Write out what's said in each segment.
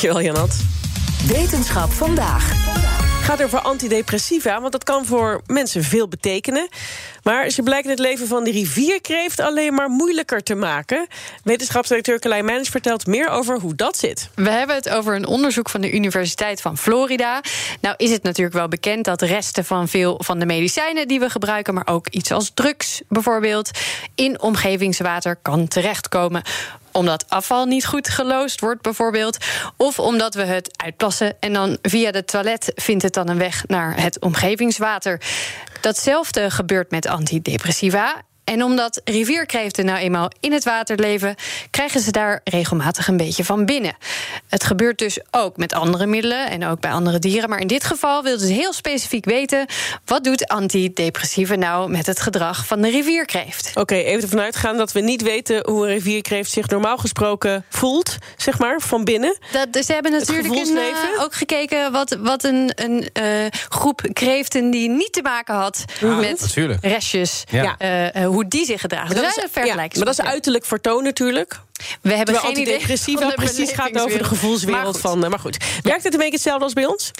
Dankjewel, Janat. Wetenschap vandaag. gaat over antidepressiva, want dat kan voor mensen veel betekenen. Maar ze blijken het leven van de rivierkreeft alleen maar moeilijker te maken. Wetenschapsdirecteur Carlijn Meijers vertelt meer over hoe dat zit. We hebben het over een onderzoek van de Universiteit van Florida. Nou is het natuurlijk wel bekend dat resten van veel van de medicijnen die we gebruiken, maar ook iets als drugs bijvoorbeeld, in omgevingswater kan terechtkomen omdat afval niet goed geloosd wordt, bijvoorbeeld. Of omdat we het uitplassen en dan via de toilet vindt het dan een weg naar het omgevingswater. Datzelfde gebeurt met antidepressiva. En omdat rivierkreeften nou eenmaal in het water leven, krijgen ze daar regelmatig een beetje van binnen. Het gebeurt dus ook met andere middelen en ook bij andere dieren. Maar in dit geval wilden ze heel specifiek weten: wat doet antidepressieve nou met het gedrag van de rivierkreeft? Oké, even ervan uitgaan dat we niet weten hoe een rivierkreeft zich normaal gesproken voelt, zeg maar, van binnen. Dat, dus ze hebben natuurlijk in, uh, ook gekeken wat, wat een, een uh, groep kreeften die niet te maken had Ja, met natuurlijk. restjes, Ja. eh, hoe die zich gedragen. Maar dat, Dus is, een ja, vergelijking. maar dat is uiterlijk vertoon natuurlijk. We hebben geen idee precies gaat over de gevoelswereld Maar van. eh, Maar goed, werkt het een beetje hetzelfde als bij ons?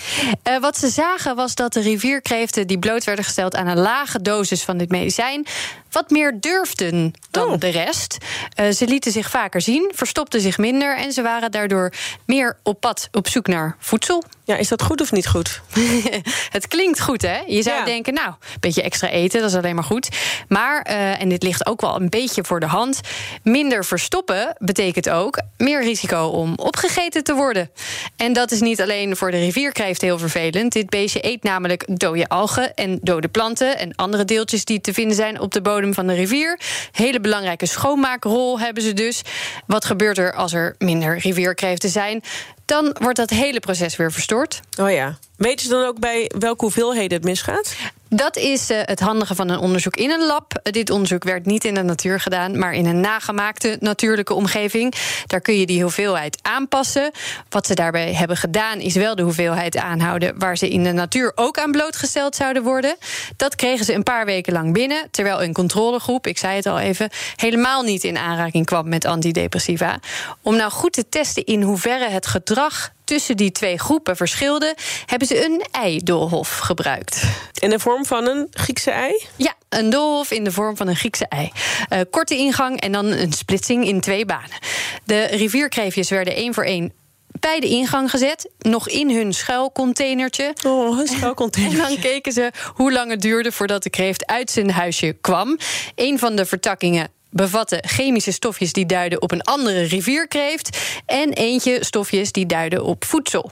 Eh, wat ze zagen was dat de rivierkreeften die bloot werden gesteld aan een lage dosis van dit medicijn. wat meer durfden dan de rest. Eh, ze lieten zich vaker zien, verstopten zich minder. en ze waren daardoor meer op pad op zoek naar voedsel. Ja, is dat goed of niet goed? het klinkt goed, hè? Je zou Ja. denken, nou, een beetje extra eten, dat is alleen maar goed. Maar, en dit ligt ook wel een beetje voor de hand... minder verstoppen betekent ook meer risico om opgegeten te worden. En dat is niet alleen voor de rivierkreeft heel vervelend. Dit beestje eet namelijk dode algen en dode planten... en andere deeltjes die te vinden zijn op de bodem van de rivier. Hele belangrijke schoonmaakrol hebben ze dus. Wat gebeurt er als er minder rivierkreeften zijn? Dan wordt dat hele proces weer verstoord. Oh ja. Weten ze dan ook bij welke hoeveelheden het misgaat? Dat is eh, het handige van een onderzoek in een lab. Dit onderzoek werd niet in de natuur gedaan, maar in een nagemaakte natuurlijke omgeving. Daar kun je die hoeveelheid aanpassen. Wat ze daarbij hebben gedaan, is wel de hoeveelheid aanhouden waar ze in de natuur ook aan blootgesteld zouden worden. Dat kregen ze een paar weken lang binnen, terwijl een controlegroep, ik zei het al even, helemaal niet in aanraking kwam met antidepressiva. Om nou goed te testen in hoeverre het gedrag tussen die twee groepen verschilde, hebben ze een eidolhof gebruikt. In de vorm van een Griekse ei? Ja, een doolhof in de vorm van een Griekse ei. Eh, korte ingang en dan een splitsing in twee banen. De rivierkreefjes werden één voor één bij de ingang gezet, nog in hun schuilcontainertje. Oh, een schuilcontainer. En dan keken ze hoe lang het duurde voordat de kreeft uit zijn huisje kwam. Een van de vertakkingen bevatte chemische stofjes die duiden op een andere rivierkreeft. En eentje stofjes die duiden op voedsel.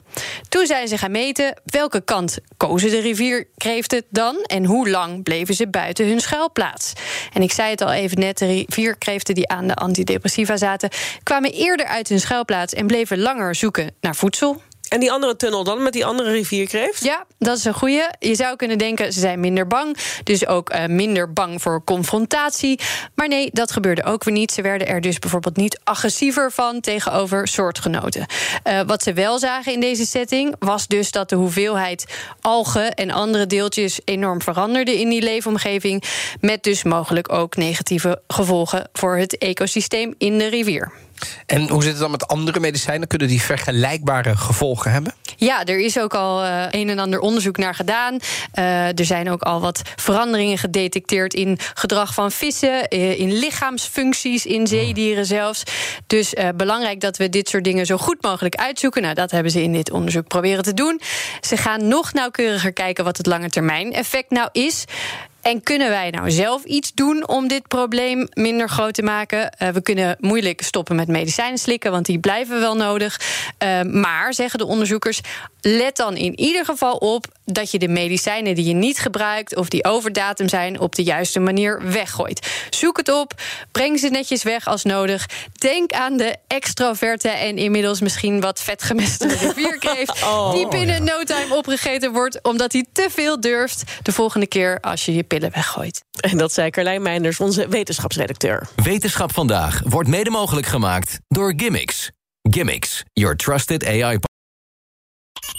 Toen zijn ze gaan meten welke kant kozen de rivierkreeften dan. En hoe lang bleven ze buiten hun schuilplaats. En ik zei het al even net, de rivierkreeften die aan de antidepressiva zaten. kwamen eerder uit hun schuilplaats en bleven langer zoeken naar voedsel. En die andere tunnel dan met die andere rivierkreeft? Ja, dat is een goeie. Je zou kunnen denken, ze zijn minder bang. Dus ook eh, minder bang voor confrontatie. Maar nee, dat gebeurde ook weer niet. Ze werden er dus bijvoorbeeld niet agressiever van tegenover soortgenoten. Eh, wat ze wel zagen in deze setting was dus dat de hoeveelheid algen en andere deeltjes enorm veranderde in die leefomgeving. Met dus mogelijk ook negatieve gevolgen voor het ecosysteem in de rivier. En hoe zit het dan met andere medicijnen? Kunnen die vergelijkbare gevolgen hebben? Ja, er is ook al eh, een en ander onderzoek naar gedaan. Eh, er zijn ook al wat veranderingen gedetecteerd in gedrag van vissen, eh, in lichaamsfuncties, in zeedieren zelfs. Dus belangrijk dat we dit soort dingen zo goed mogelijk uitzoeken. Nou, dat hebben ze in dit onderzoek proberen te doen. Ze gaan nog nauwkeuriger kijken wat het lange termijn effect nou is. En kunnen wij nou zelf iets doen om dit probleem minder groot te maken? Eh, we kunnen moeilijk stoppen met medicijnen slikken, want die blijven wel nodig. Eh, maar, zeggen de onderzoekers, let dan in ieder geval op dat je de medicijnen die je niet gebruikt of die over datum zijn op de juiste manier weggooit. Zoek het op, breng ze netjes weg als nodig. Denk aan de extroverte en inmiddels misschien wat vetgemeste rivierkreeft Oh. die binnen no time opgegeten wordt omdat hij te veel durft de volgende keer als je je pillen weggooit. En dat zei Carlijn Meinders, onze wetenschapsredacteur. Wetenschap vandaag wordt mede mogelijk gemaakt door Gimmicks. Gimmicks, your trusted AI.